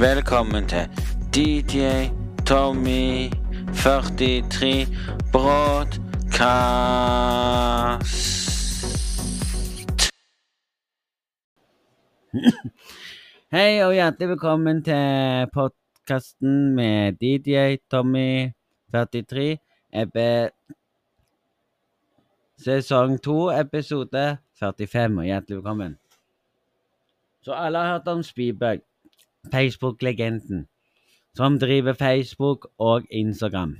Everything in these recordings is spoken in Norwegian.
Velkommen til DJ Tommy 43 Broadcast. Hei og hjertelig velkommen til podkasten med DJ Tommy 43. Epe sesong 2, episode 45. Og hjertelig velkommen. Så alle har hørt om Spybug, Facebook-legenden, som driver Facebook og Instagram.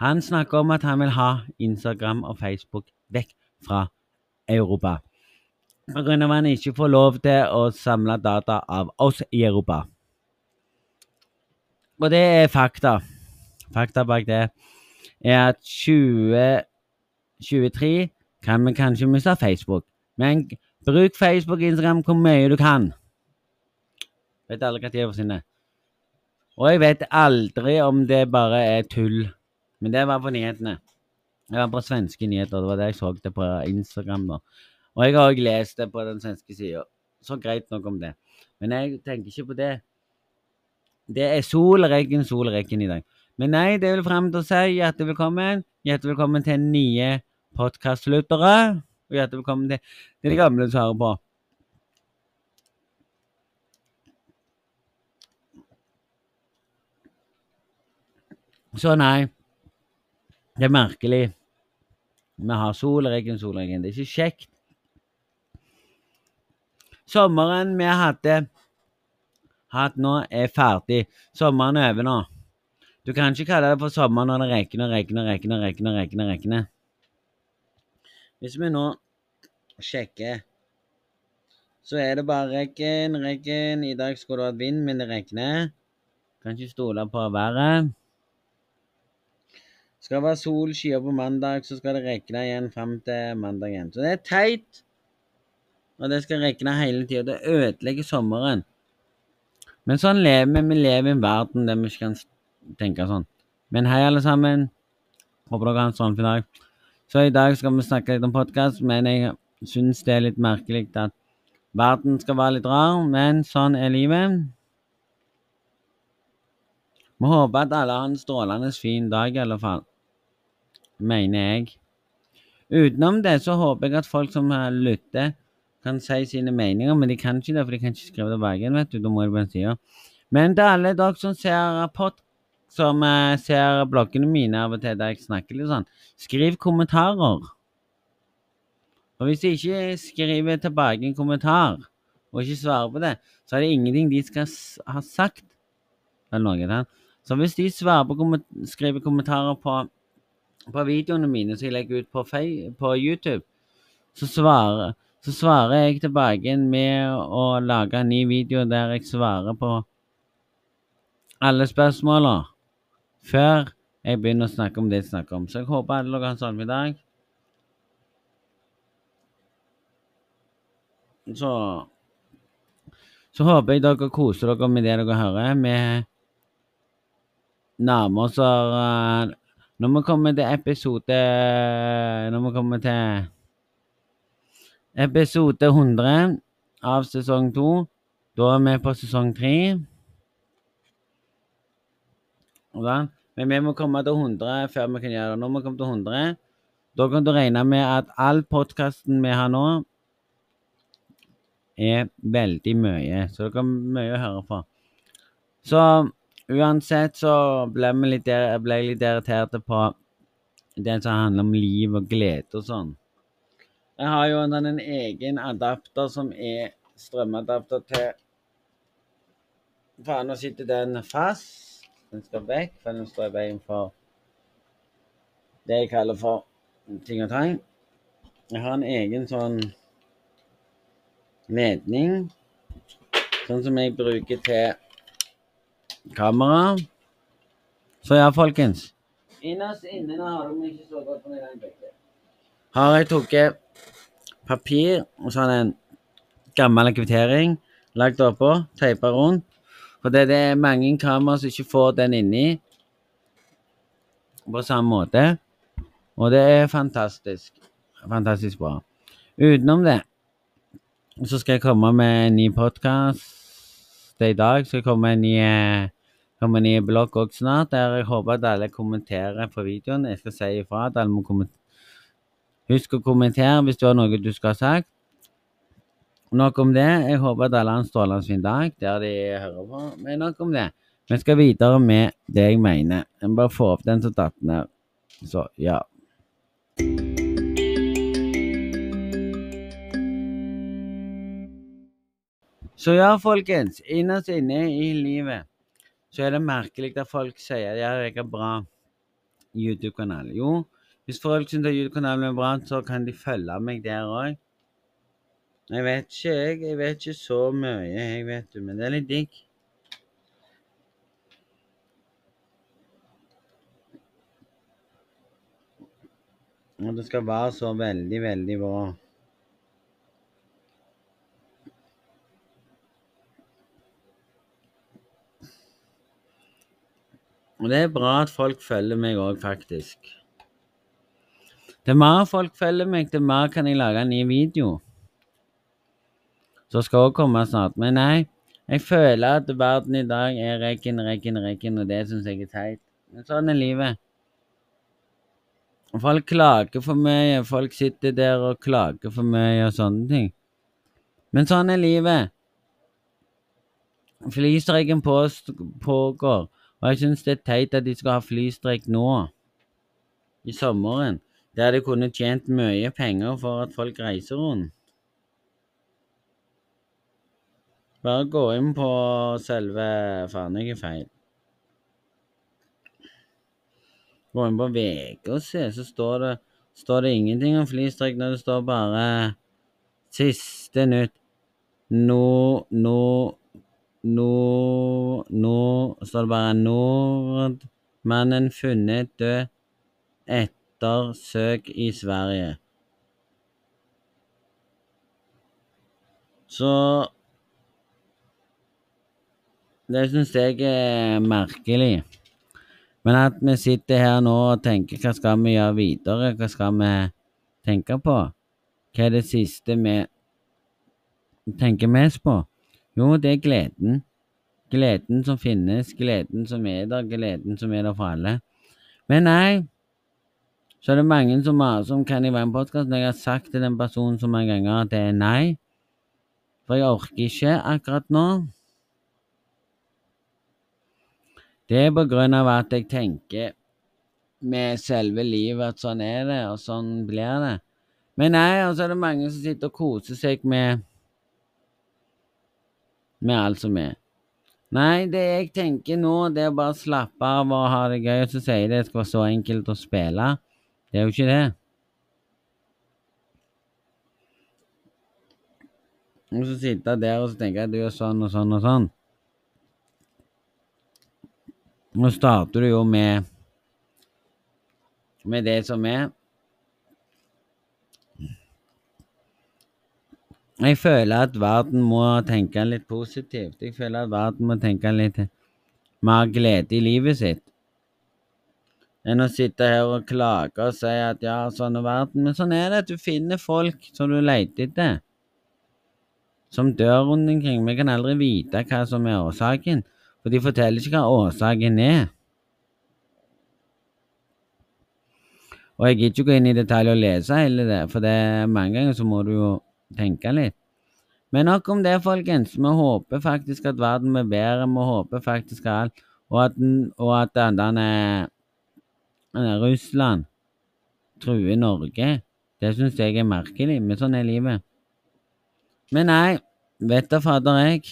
Han snakker om at han vil ha Instagram og Facebook vekk fra Europa. Pga. at han ikke får lov til å samle data av oss i Europa. Og det er fakta. Fakta bak det er at 2023 kan vi kanskje miste Facebook. Men bruk Facebook og Instagram hvor mye du kan. Vet alle hva tid forsvinner. Og jeg vet aldri om det bare er tull. Men det var på nyhetene. Det var på svenske nyheter. Det var det jeg så det på Instagram. da. Og jeg har også lest det på den svenske sida. Så greit nok om det. Men jeg tenker ikke på det. Det er solregn, solregn i dag. Men nei, det vil frem til å si hjertelig velkommen. Hjertelig velkommen til nye podkastlyttere. Og hjertelig velkommen til, til de gamle som hører på. Så nei, det er merkelig. Vi har solregn, solregn. Det er ikke kjekt. Sommeren vi hadde hatt nå, er ferdig. Sommeren er over nå. Du kan ikke kalle det for sommer når det regner, regner, regner, regner, regner, regner. Hvis vi nå sjekker, så er det bare regn, regn. I dag skulle det vært vind, men det regner. Kan ikke stole på været. Skal det være sol, skyer på mandag, så skal det regne igjen fram til mandag igjen. Så det er teit. Og det skal regne hele tida. Det ødelegger sommeren. Men sånn lever vi. Vi lever i en verden der vi ikke kan tenke sånn. Men hei, alle sammen. Håper dere har en strålende dag. Så i dag skal vi snakke litt om podkast, men jeg syns det er litt merkelig at verden skal være litt rar. Men sånn er livet. Vi håper at alle har en strålende fin dag, i alle fall. Mener jeg. Utenom det så håper jeg at folk som lytter, kan si sine meninger, men de kan ikke det, for de kan ikke skrive tilbake igjen, vet du. Da må de på si det. Men til alle dere som ser pod, som uh, ser bloggene mine av og til der jeg snakker litt sånn, skriv kommentarer. Og hvis de ikke skriver tilbake en kommentar, og ikke svarer på det, så er det ingenting de skal ha sagt. Eller noe der. Så hvis de svarer på komment skriver kommentarer på, på videoene mine som jeg legger ut på, på YouTube, så svarer så svarer jeg tilbake med å lage en ny video der jeg svarer på alle spørsmåla før jeg begynner å snakke om det jeg snakker om. Så jeg håper alle dere har en sånn i dag. Så Så håper jeg dere koser dere med det dere hører. Vi nærmer oss uh, Når vi kommer til episode Når vi kommer til Episode 100 av sesong 2. Da er vi på sesong 3. Men vi må komme til 100 før vi kan gjøre det. Når vi kommer til 100, da kan du regne med at all podkasten vi har nå, er veldig mye. Så det er mye å høre på. Så uansett så ble, litt, jeg litt irritert på det som handler om liv og glede og sånn. Jeg har jo en, en egen adapter som er strømadapter til Faen, nå sitter den fast. Den skal vekk, for den står i veien for det jeg kaller for ting og tang. Jeg har en egen sånn ledning, sånn som jeg bruker til kamera. Så ja, folkens. Innerst inne har de ikke så godt på den begge. Har jeg tatt papir og sånn en gammel kvittering lagt oppå, teipa rundt. For det, det er mange kameraer som ikke får den inni på samme måte. Og det er fantastisk. Fantastisk bra. Utenom det så skal jeg komme med en ny podkast i dag. Så med en ny, eh, kommer ny blogg også snart, der jeg håper at alle kommenterer på videoen. Jeg skal si ifra at alle må kommentere. Husk å kommentere hvis du har noe du skal ha sagt. Nok om det. Jeg håper at alle har en strålende fin dag der de hører på. Men nok om det. Vi skal videre med det jeg mener. Jeg må bare få opp den som datt ned. Så, ja. Så ja, folkens. Innerst inne i livet så er det merkelig at folk sier at jeg har bra YouTube-kanal. Jo, hvis folk syns YouTube-kanalen er bra, så kan de følge meg der òg. Jeg vet ikke, jeg. Jeg vet ikke så mye, jeg vet du, men det er litt digg. Og det skal være så veldig, veldig bra. Og det er bra at folk følger meg òg, faktisk. Det mer folk følger meg, det mer kan jeg lage en ny video. Så skal òg komme snart. Men nei, jeg føler at verden i dag er rekken, rekken, rekken, og det syns jeg er teit. Men sånn er livet. Folk klager for mye, folk sitter der og klager for mye og sånne ting. Men sånn er livet. Flystreiken pågår, og jeg syns det er teit at de skal ha flystreik nå, i sommeren, der de kunne tjent mye penger for at folk reiser rundt. Bare gå inn på selve Faen, jeg er feil. Gå inn på VG og se, så står det, står det ingenting om flystreik når det står bare siste nytt. Nå, nå, nå, nord, står det bare Nordmannen funnet død etter søk i Sverige. Så Det syns jeg er merkelig. Men at vi sitter her nå og tenker hva skal vi gjøre videre, hva skal vi tenke på? Hva er det siste vi tenker mest på? Jo, det er gleden. Gleden som finnes, gleden som er der, gleden som er der for alle. Men nei, så er det mange som maser om kan jeg være en podkast når jeg har sagt til den personen så mange ganger at det er nei. For jeg orker ikke akkurat nå. Det er på grunn av at jeg tenker med selve livet at sånn er det, og sånn blir det. Men nei, og så er det mange som sitter og koser seg med med alt som er. Nei, det jeg tenker nå, det er bare å slappe av og ha det gøy, og så sier de det skal være så enkelt å spille. Det er jo ikke det. Og så sitte der og så tenke at du gjør sånn og sånn og sånn. Nå starter du jo med med det som er. Jeg føler at verden må tenke litt positivt. Jeg føler at verden må tenke litt mer glede i livet sitt. Enn å sitte her og klage og si at ja, sånn er verden. Men sånn er det at du finner folk som du leter etter. Som dør rundt omkring. Vi kan aldri vite hva som er årsaken. For de forteller ikke hva årsaken er. Og jeg gidder ikke gå inn i detalj og lese hele det, for det er mange ganger så må du jo tenke litt. Men nok om det, folkens. Vi håper faktisk at verden blir bedre. Vi håper faktisk alt. Og at, og at denne, denne Russland truer Norge. Det syns jeg er merkelig, men sånn er livet. Men nei, vet da fader jeg.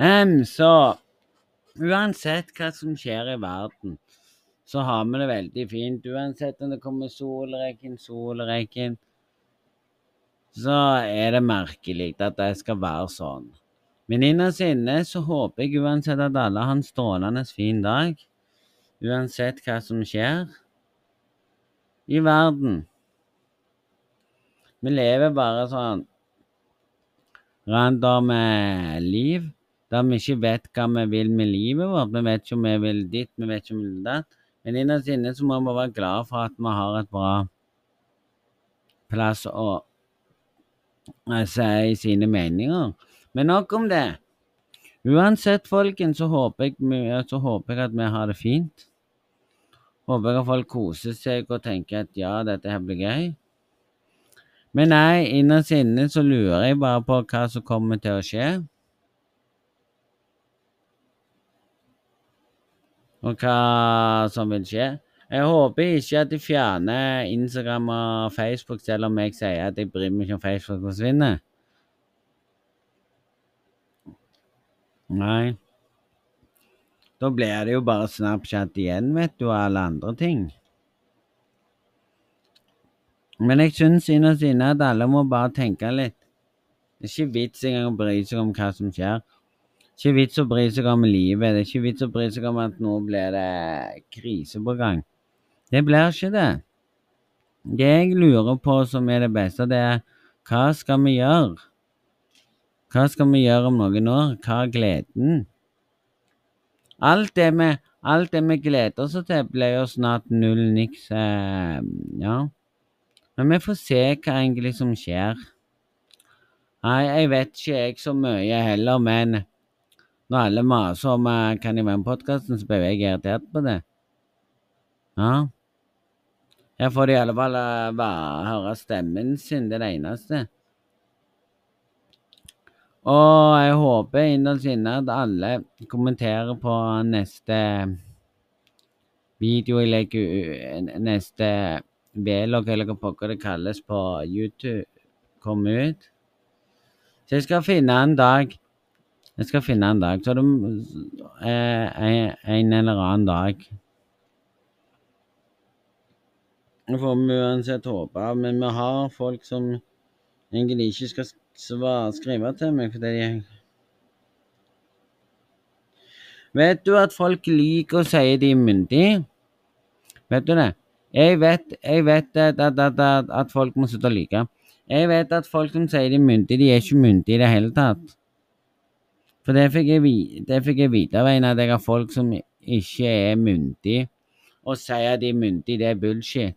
Um, så uansett hva som skjer i verden, så har vi det veldig fint. Uansett om det kommer solrekken, solrekken. så er det merkelig at det skal være sånn. Men innerst inne så håper jeg uansett at alle har en strålende fin dag. Uansett hva som skjer i verden. Vi lever bare sånn random liv der vi ikke vet hva vi vil med livet vårt. Vi vet ikke om vi vil ditt, vi vet ikke om vi vil datt. Men innerst inne så må vi være glad for at vi har et bra plass å si sine meninger. Men nok om det. Uansett, folkens, så håper jeg, så håper jeg at vi har det fint. Håper jeg at folk koser seg og tenker at ja, dette her blir gøy. Men nei, innerst inne så lurer jeg bare på hva som kommer til å skje. Og hva som vil skje. Jeg håper ikke at de fjerner Instagram og Facebook, selv om jeg sier at jeg bryr meg ikke om Facebook forsvinner. Nei. Da blir det jo bare Snapchat igjen, vet du, og alle andre ting. Men jeg syns innerst inne at alle må bare tenke litt. Det er ikke vits engang å bry seg om hva som skjer. Ikke vits å bry seg om livet. Det er ikke vits å bry seg om at nå blir det krise på gang. Det blir ikke det. Det jeg lurer på som er det beste, det er hva skal vi gjøre? Hva skal vi gjøre om noen år? Hva er gleden? Alt det vi, alt det vi gleder oss til, blir jo snart null niks. Eh, ja. Men vi får se hva egentlig som skjer. Nei, jeg vet ikke jeg så mye heller, men når alle maser om eh, kan jeg være med i podkasten, så blir jeg irritert på det. Ja. Her får de i alle fall eh, bare høre stemmen sin, det er det eneste. Og jeg håper innerst inne at alle kommenterer på neste video jeg legger Neste vlogg, eller hva pokker det kalles på YouTube, kommer ut. Så jeg skal finne en dag Jeg skal finne en dag. Så det eh, en, eller annen dag. Nå får vi uansett håpe, men vi har folk som egentlig ikke skal skrive til meg fordi de Vet du at folk liker å si de er myndige? Vet du det? Jeg vet, jeg vet at, at, at, at folk må slutte å lyve. Jeg vet at folk som sier de er myndige, de er ikke myndige i det hele tatt. For det fikk jeg, det fikk jeg vite av en at jeg har folk som ikke er myndige, og sier at de er myndige, det er bullshit.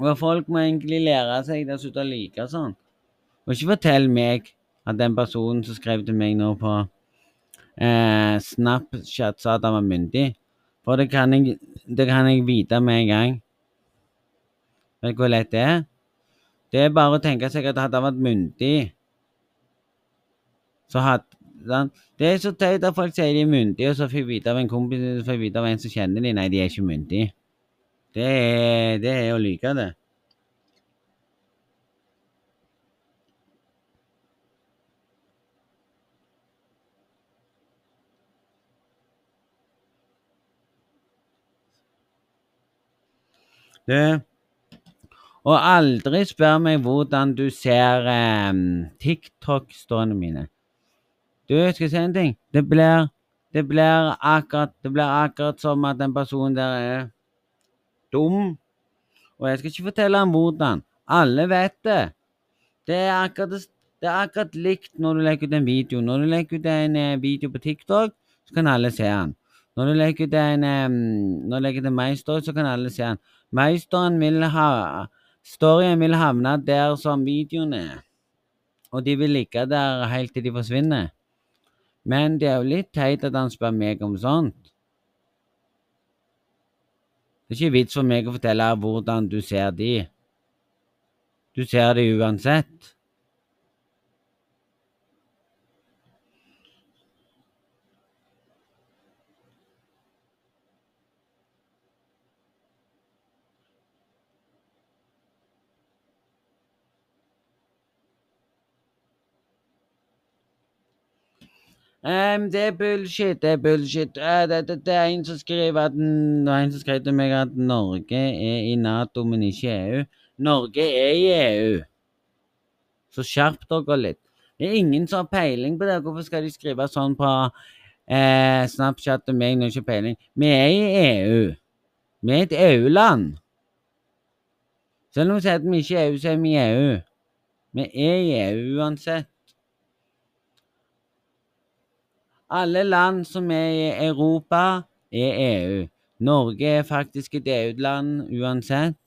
Og folk må egentlig lære seg det å like sånn. Og ikke fortell meg at den personen som skrev til meg nå på eh, Snapchat sa at han var myndig. For det kan jeg, det kan jeg vite med en gang. Vet du hvor lett det er? Det er bare å tenke seg at hadde han vært myndig, så hadde sånn. Det er så teit at folk sier de er myndige, og så får jeg vite av en kompis så får jeg vite av en som kjenner de, Nei, de er ikke myndige. Det er, det er å lyve, det. Du, og aldri spør meg hvordan du ser eh, TikTok-stående mine. Du, skal jeg si en ting? Det blir, det blir akkurat Det blir akkurat som at den personen der er dum. Og jeg skal ikke fortelle ham hvordan. Alle vet det. Det er akkurat, det- er akkurat likt når du legger ut en video. Når du legger ut en eh, video på TikTok, så kan alle se den. Når du legger ut en eh, Når du legger ut en MyStory, så kan alle se den. MyStoryen vil ha Storyen vil havne der som videoen er. Og de vil ligge der helt til de forsvinner. Men det er jo litt teit at han spør meg om sånt. Det er ikke vits for meg å fortelle hvordan du ser de. Du ser de uansett. Em, det er bullshit, det er bullshit. Uh, det, det, det er en som skriver at Det er en som skrev til meg at Norge er i Nato, men ikke EU. Norge er i EU. Så skjerp dere litt. Det er ingen som har peiling på det. Hvorfor skal de skrive sånn på eh, Snapchat til meg når ikke peiling? Vi er i EU. Vi er et EU-land. Selv om vi sier at vi ikke er EU, så er vi i EU. Vi er i EU uansett. Alle land som er i Europa, er EU. Norge er faktisk et EU-land uansett.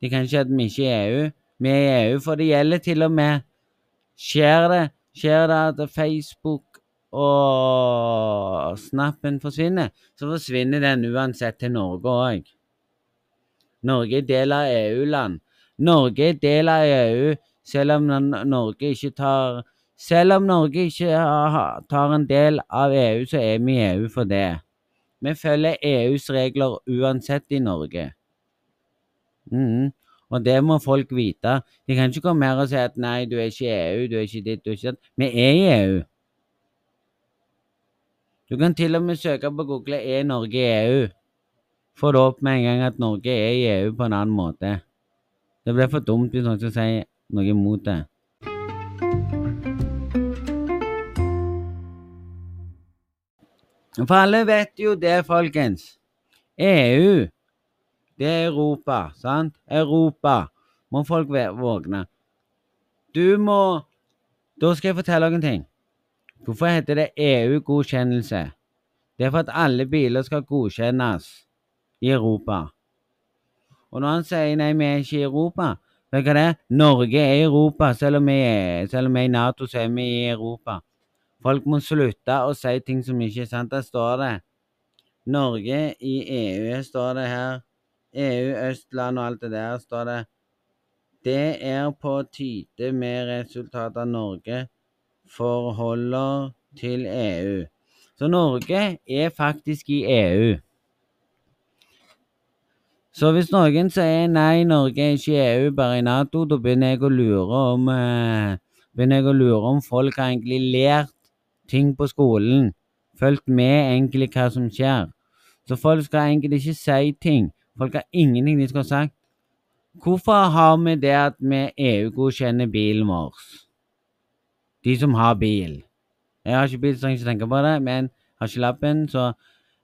Det kan ikke at vi ikke er EU. Vi er i EU, for det gjelder til og med Skjer det, skjer det at Facebook og Snappen forsvinner, så forsvinner den uansett til Norge òg. Norge er del av EU-land. Norge er del av EU, selv om Norge ikke tar Selv om Norge ikke tar en del av EU, så er vi i EU for det. Vi følger EUs regler uansett i Norge. Mm. Og det må folk vite. De kan ikke komme her og si at nei, du er ikke i EU, du er ikke ditt, du er ikke datt. Vi er i EU. Du kan til og med søke på Google 'Er Norge i EU?' Få det opp med en gang at Norge er i EU på en annen måte. Det blir for dumt hvis noen skal si noe imot det. For alle vet jo det, folkens. EU, det er Europa, sant? Europa. Må folk våkne. Du må Da skal jeg fortelle dere en ting. Hvorfor heter det EU-godkjennelse? Det er for at alle biler skal godkjennes i Europa. Og når han sier nei, vi er ikke i Europa, vet hva det? Norge er Europa. Selv om vi er, selv om vi er i Nato, så er vi i Europa. Folk må slutte å si ting som ikke er sant. Der står det Norge i EU, står det her. EU, Østland og alt det der står det. Det er på tide med resultatet Norge forholder til EU. Så Norge er faktisk i EU. Så hvis noen sier nei, Norge er ikke i EU, bare i Nato, da begynner jeg å lure om eh, begynner jeg å lure om folk har egentlig lært ting på skolen. Fulgt med egentlig hva som skjer. Så folk skal egentlig ikke si ting. Folk har ingenting de skal ha sagt. Hvorfor har vi det at vi EU-godkjenner bilen vår? De som har bil. Jeg har ikke bil, så trenger ikke tenke på det, men har ikke lappen, så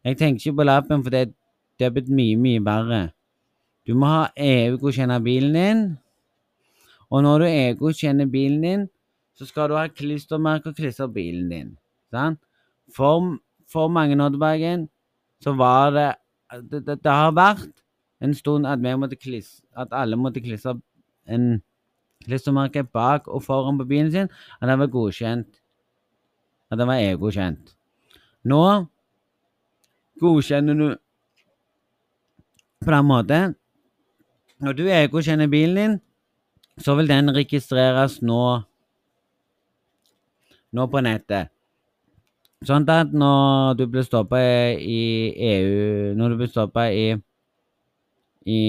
jeg tenker ikke på lappen, for det, det er blitt mye, mye verre. Du må ha EU-godkjenne bilen din, og når du EU-godkjenner bilen din, så skal du ha klistremerke og klistre bilen din. Sant? For, for mange Oddbergen så var det det, det det har vært en stund at, vi måtte klis, at alle måtte klistre en klistremerke bak og foran på bilen sin, at den var godkjent. At den var EU-godkjent. Nå godkjenner du på den måten Når du EU-godkjenner bilen din, så vil den registreres nå nå på nettet. Sånn at når du blir stoppa i EU Når du blir stoppa i, i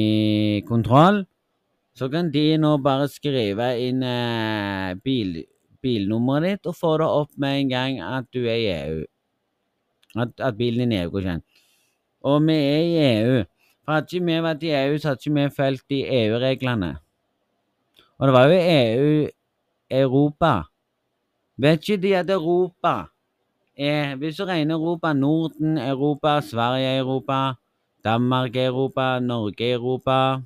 kontroll, så kan de nå bare skrive inn eh, bil, bilnummeret ditt og få det opp med en gang at du er i EU. At, at bilen din er EU-godkjent. Og vi er i EU. For hadde ikke vi vært i EU, så hadde ikke vi fulgt de EU-reglene. Og det var jo EU Europa. Vet ikke de at Europa er Hvis du regner Europa Norden, Europa, Sverige, Europa, Danmark, Europa, Norge, Europa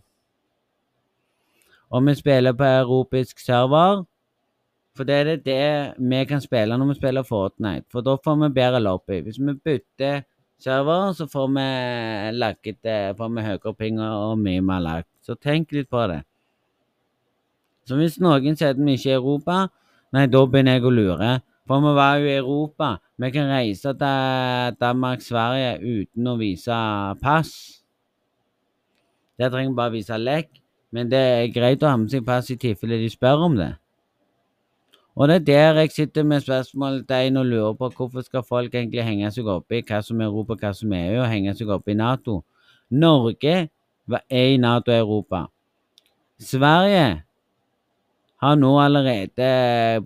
Og vi spiller på europeisk server. For det er det, det vi kan spille når vi spiller Fortnite. For da får vi bedre lobby. Hvis vi bytter server, så får vi lagget får vi høyere penger og mye mer lagt. Så tenk litt på det. Så hvis noen sier at vi ikke er Europa, nei, da begynner jeg å lure. For vi var jo i Europa. Vi kan reise til Danmark, Sverige uten å vise pass. Der trenger vi bare vise lekk. Men det er greit å ha med seg pass i tilfelle de spør om det. Og det er der jeg sitter med spørsmålstegn og lurer på hvorfor skal folk egentlig henge seg opp i hva som er Europa, hva som er EU, og henge seg opp i Nato. Norge er i Nato og Europa. Sverige har nå allerede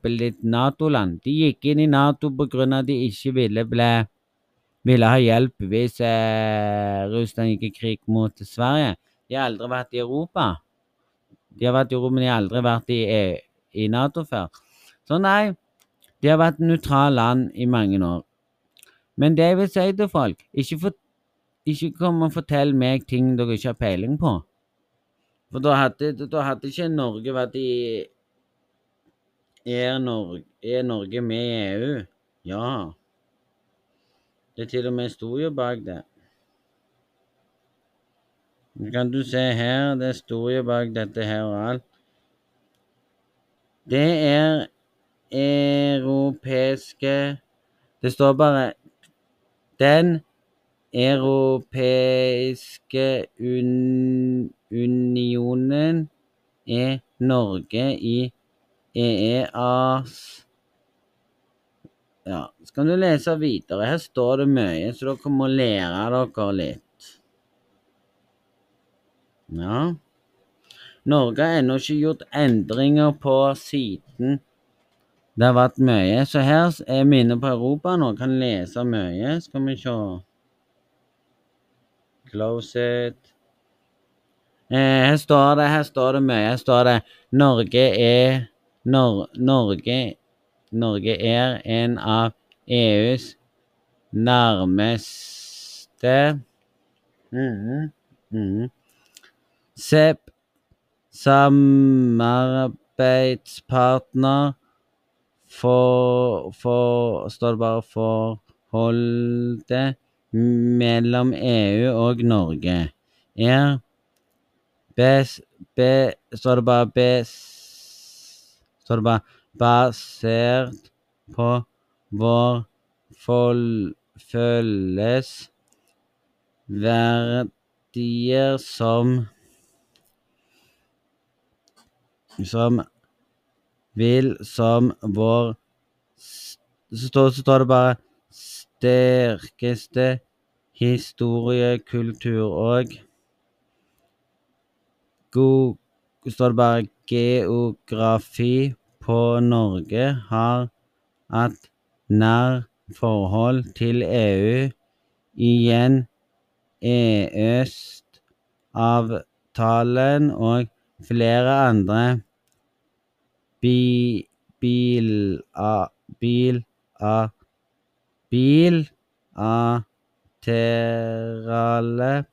blitt Nato-land. De gikk inn i Nato pga. at de ikke ville ble, ville ha hjelp hvis eh, Russland gikk i krig mot Sverige. De har aldri vært i Europa. De har vært i Europa, men de har aldri vært i, E- i Nato før. Så nei, de har vært nøytrale land i mange år. Men det jeg vil si til folk, ikke, for, ikke kom og fortell meg ting dere ikke har peiling på. For da hadde, da hadde ikke Norge vært i Er Norge, er Norge med i EU? Ja. Det er til og med sto jo bak det. Nå kan du se her, det sto jo bak dette her og alt. Det er europeiske Det står bare Den europeiske un unionen er Norge i EEAs Ja, så kan du lese videre. Her står det mye, så dere må lære dere litt. Ja. Norge har ennå ikke gjort endringer på siden det har vært mye. Så her er vi inne på Europa nå, kan lese mye. Skal vi se Close it. Eh, her står det, her står det mye. Her står det Norge er Nor Norge Norge er en av EUs nærmeste. Mm, mm, SEP samarbeidspartner. For, for Står det bare forholdet mellom EU og Norge. Er best, be, Står det bare bes, er det bare basert på vår fol, følges verdier som som vil som vår Så står, så står det bare sterkeste historie, kultur og go, står det bare geografi på Norge har at nær forhold til EU. Igjen EØS-avtalen og flere andre bilaterale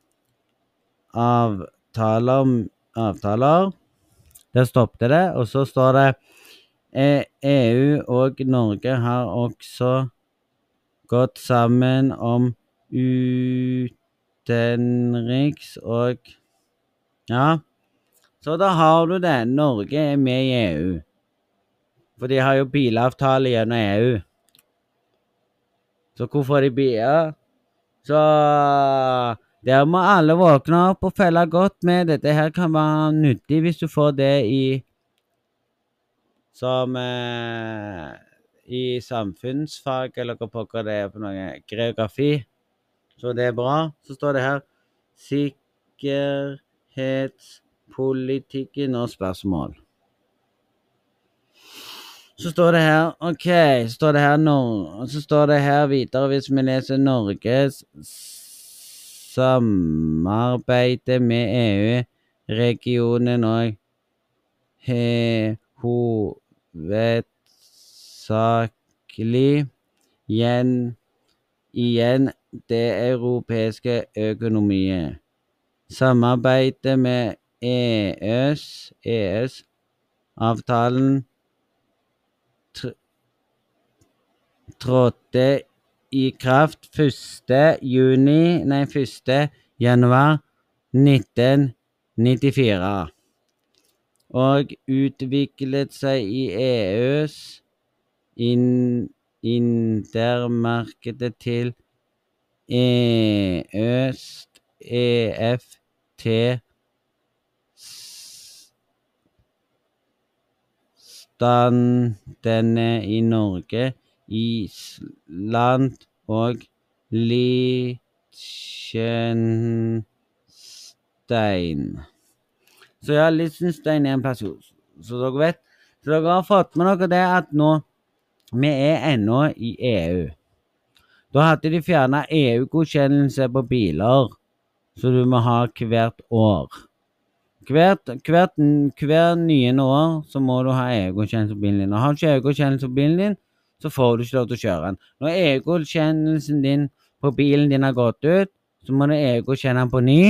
avtaler. Der stoppet det, og så står det e- EU og Norge har også gått sammen om utenriks og Ja, så da har du det. Norge er med i EU. For de har jo bilavtale gjennom EU. Så hvorfor de bier? Så der må alle våkne opp og følge godt med. Dette her kan være nyttig hvis du får det i Som eh, i samfunnsfag, eller hva pokker det er på noe. Geografi. Så det er bra. Så står det her Sikkerhetspolitikken og spørsmål. Så står det her OK, så står det her Nor så står det her videre, hvis vi leser Norges samarbeide med EU, regionen og hovedsakelig igjen, det europeiske økonomiet. Samarbeidet med EØS, EØS-avtalen trådte i kraft 1. juni Nei, 1. januar 1994. Og utviklet seg i EUs in, intermarkedet til EØS EFT standene i Norge, Island og Liechtenstein. Så ja, Liechtenstein er en plass, så dere vet. Så dere har fått med dere det at nå Vi er ennå i EU. Da hadde de fjerna EU-godkjennelse på biler, så du må ha hvert år. Hvert, hvert, hver niende år så må du ha EU-godkjennelse på bilen din. Og har du ikke EU-godkjennelse på bilen din, så får du ikke lov til å kjøre den. Når EU-godkjennelsen din på bilen din har gått ut, så må du EU-godkjenne den på ny.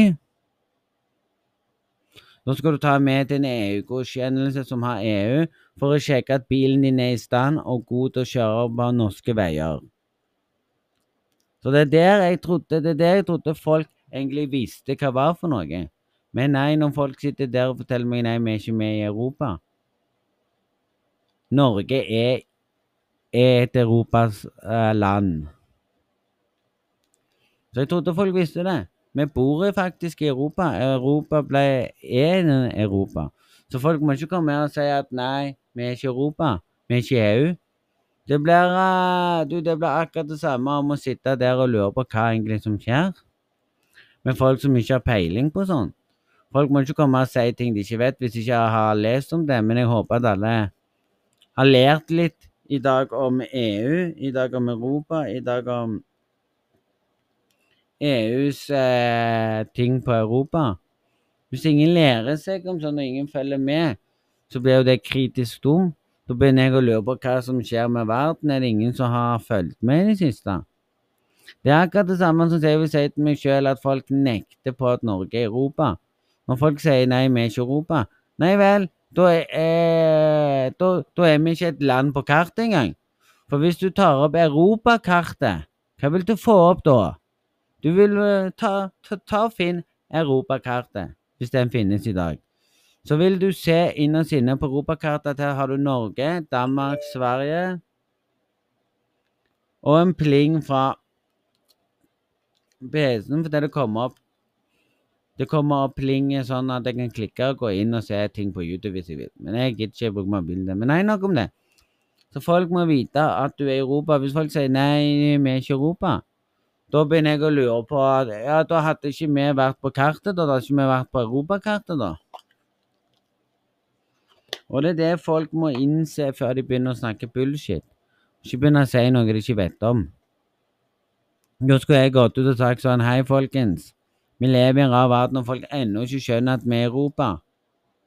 Da skal du ta med til en EU-godkjennelse som har EU, for å sjekke at bilen din er i stand og god til å kjøre på norske veier. Så det er der jeg trodde, det er der jeg trodde folk egentlig visste hva det var for noe. Men nei, når folk sitter der og forteller meg nei, vi er ikke med i Europa Norge er, er et Europas eh, land. Så jeg trodde folk visste det. Vi bor faktisk i Europa. Europa ble er Europa. Så folk må ikke komme her og si at nei, vi er ikke Europa. Vi er ikke EU. Det blir, uh, akkurat det samme om å sitte der og lure på hva egentlig som skjer. Med folk som ikke har peiling på sånn. Folk må ikke komme og si ting de ikke vet, hvis de ikke har lest om det. Men jeg håper at alle har lært litt i dag om EU, i dag om Europa, i dag om EUs eh, ting på Europa. Hvis ingen lærer seg om sånn og ingen følger med, så blir jo det kritisk dumt. Da begynner jeg å lure på hva som skjer med verden. Er det ingen som har fulgt med i det siste? Det er akkurat det samme som jeg vil si til meg sjøl, at folk nekter på at Norge er Europa. Når folk sier nei, vi er ikke Europa. Nei vel, da er, eh, da, da er vi ikke et land på kartet engang. For hvis du tar opp europakartet, hva vil du få opp da? Du vil uh, ta, ta, ta finn europakartet, hvis den finnes i dag. Så vil du se innerst inne på europakartet at her har du Norge, Danmark, Sverige og en pling fra PC-en fordi det kommer opp det kommer opp pling sånn at jeg kan klikke og gå inn og se ting på YouTube hvis jeg vil. Men jeg gidder ikke bruke mobilen. Men nei, nok om det. Så folk må vite at du er i Europa. Hvis folk sier nei, vi er ikke i Europa, da begynner jeg å lure på Ja, da hadde ikke vi vært på kartet, da. Da hadde ikke vi vært på europakartet, da. Og det er det folk må innse før de begynner å snakke bullshit. Ikke begynne å si noe de ikke vet om. Da skulle jeg gått ut og sagt sånn Hei, folkens. Vi lever i en rar verden, og folk ennå ikke skjønner at vi er Europa.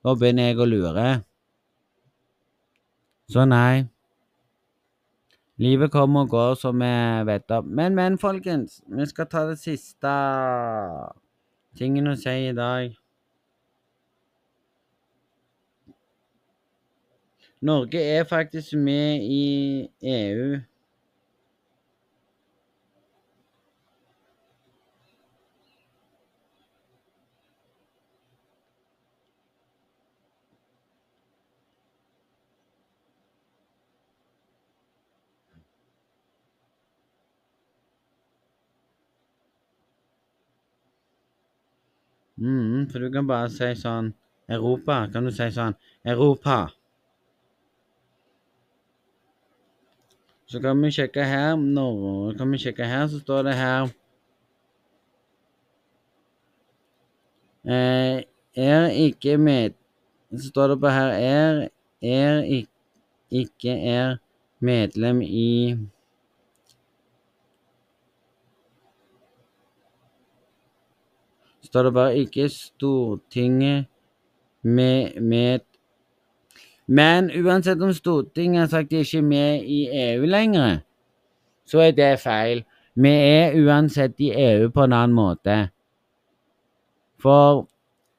Da begynner jeg å lure. Så nei. Livet kommer og går som vi vet om. Men, men, folkens. Vi skal ta det siste tingen å si i dag. Norge er faktisk med i EU. Mm, for du kan bare si sånn Europa. Kan du si sånn Europa? Så kan vi sjekke her når Kan vi sjekke her, så står det her eh, Er ikke med Så står det på her Er, er ikke er medlem i står det bare ikke Stortinget med, med Men uansett om Stortinget har sagt de ikke er med i EU lenger, så er det feil. Vi er uansett i EU på en annen måte. For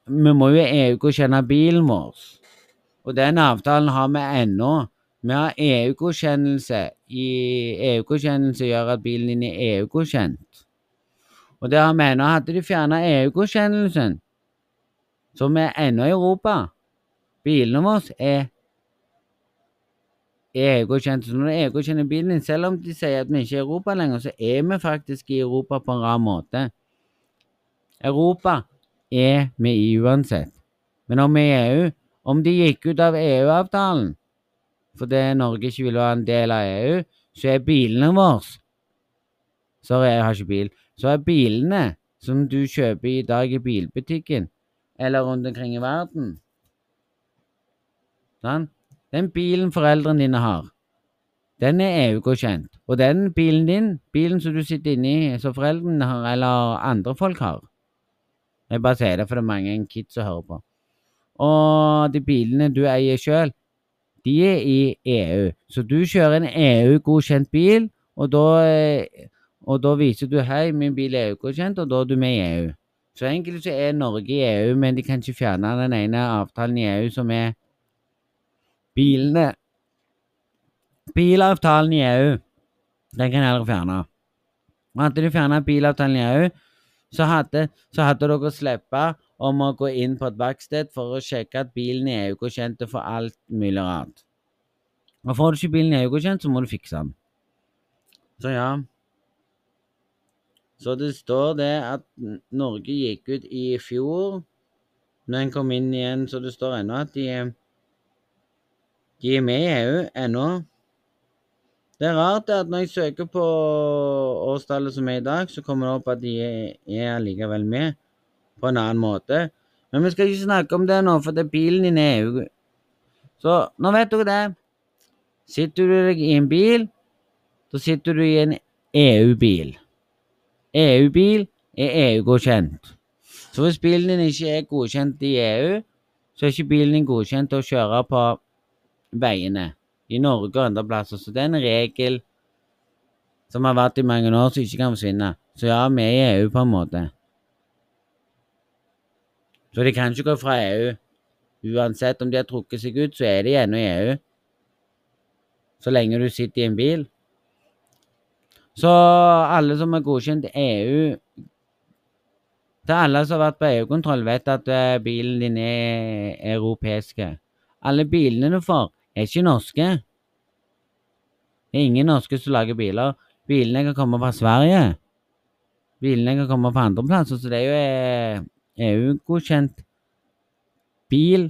vi må jo EU-godkjenne bilen vår. Og den avtalen har vi ennå. Vi har EU-godkjennelse. EU-godkjennelse gjør at bilen din er EU-godkjent. Og der mener jeg hadde de fjerna EU-godkjennelsen, så vi er ennå i Europa. Bilene våre er EU-godkjent. Så når du EU-godkjenner bilen din, selv om de sier at vi ikke er i Europa lenger, så er vi faktisk i Europa på en rar måte. Europa er vi i uansett. Men om vi er i EU Om de gikk ut av EU-avtalen fordi Norge ikke ville være en del av EU, så er bilene våre Sorry, jeg har ikke bil så er bilene som du kjøper i dag i bilbutikken eller rundt omkring i verden sånn? Den bilen foreldrene dine har, den er EU-godkjent. Og den bilen din, bilen som du sitter inni, som foreldrene har, eller andre folk har Jeg bare sier det, for det er mange kids som hører på. Og de bilene du eier sjøl, de er i EU. Så du kjører en EU-godkjent bil, og da eh, og da viser du hei, min bil er EU-godkjent, og da er du med i EU. Så egentlig så er Norge i EU, men de kan ikke fjerne den ene avtalen i EU som er bilene. Bilavtalen i EU, den kan jeg aldri fjerne. Hadde de fjerna bilavtalen i EU, så hadde, så hadde dere sluppet om å gå inn på et verksted for å sjekke at bilen er EU-godkjent for alt mulig rart. Og får du ikke bilen i EU-godkjent, så må du fikse den. Så ja. Så det står det at Norge gikk ut i fjor, når en kom inn igjen, så det står ennå at de, de er med i EU ennå. Det er rart at når jeg søker på årstallet som er i dag, så kommer det opp at de er, allikevel med på en annen måte. Men vi skal ikke snakke om det nå, for det er bilen din er EU. Så nå vet dere det. Sitter du deg i en bil, så sitter du i en EU-bil. EU-bil er EU-godkjent. Så hvis bilen din ikke er godkjent i EU, så er ikke bilen din godkjent til å kjøre på veiene i Norge og andre plasser. Så det er en regel som har vært i mange år, som ikke kan forsvinne. Så ja, vi er i EU på en måte. Så de kan ikke gå fra EU. Uansett om de har trukket seg ut, så er de ennå i EU. Så lenge du sitter i en bil. Så alle som er godkjent EU Til alle som har vært på EU-kontroll, vet at eh, bilen din er europeiske. Alle bilene du får, er ikke norske. Det er ingen norske som lager biler. Bilene kan komme fra Sverige. Bilene kan komme fra andre plasser, så det er jo eh, EU-godkjent bil.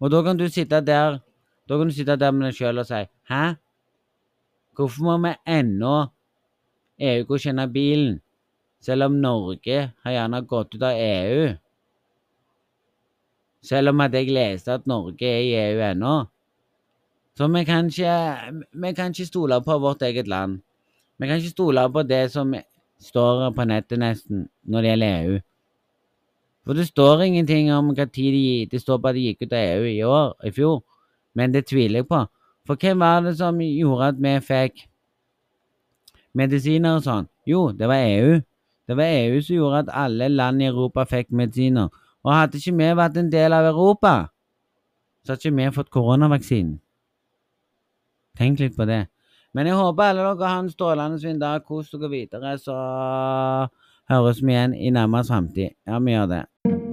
Og da kan du sitte der Da kan du sitte der med deg sjøl og si Hæ? Hvorfor må vi ennå EU-godkjenne bilen, selv om Norge har gjerne gått ut av EU? Selv om at jeg leste at Norge er i EU ennå. Så vi kan ikke, vi kan ikke stole på vårt eget land. Vi kan ikke stole på det som står på nettet nesten når det gjelder EU. For det står ingenting om hva tid de Det står på at de gikk ut av EU i år, i fjor. Men det tviler jeg på. For hvem var det som gjorde at vi fikk medisiner og sånn? Jo, det var EU. Det var EU som gjorde at alle land i Europa fikk medisiner. Og hadde ikke vi vært en del av Europa, så hadde ikke vi fått koronavaksinen. Tenk litt på det. Men jeg håper alle dere har en strålende fin dag. Kos dere videre, så høres vi igjen i nærmest framtid. Ja, vi gjør det.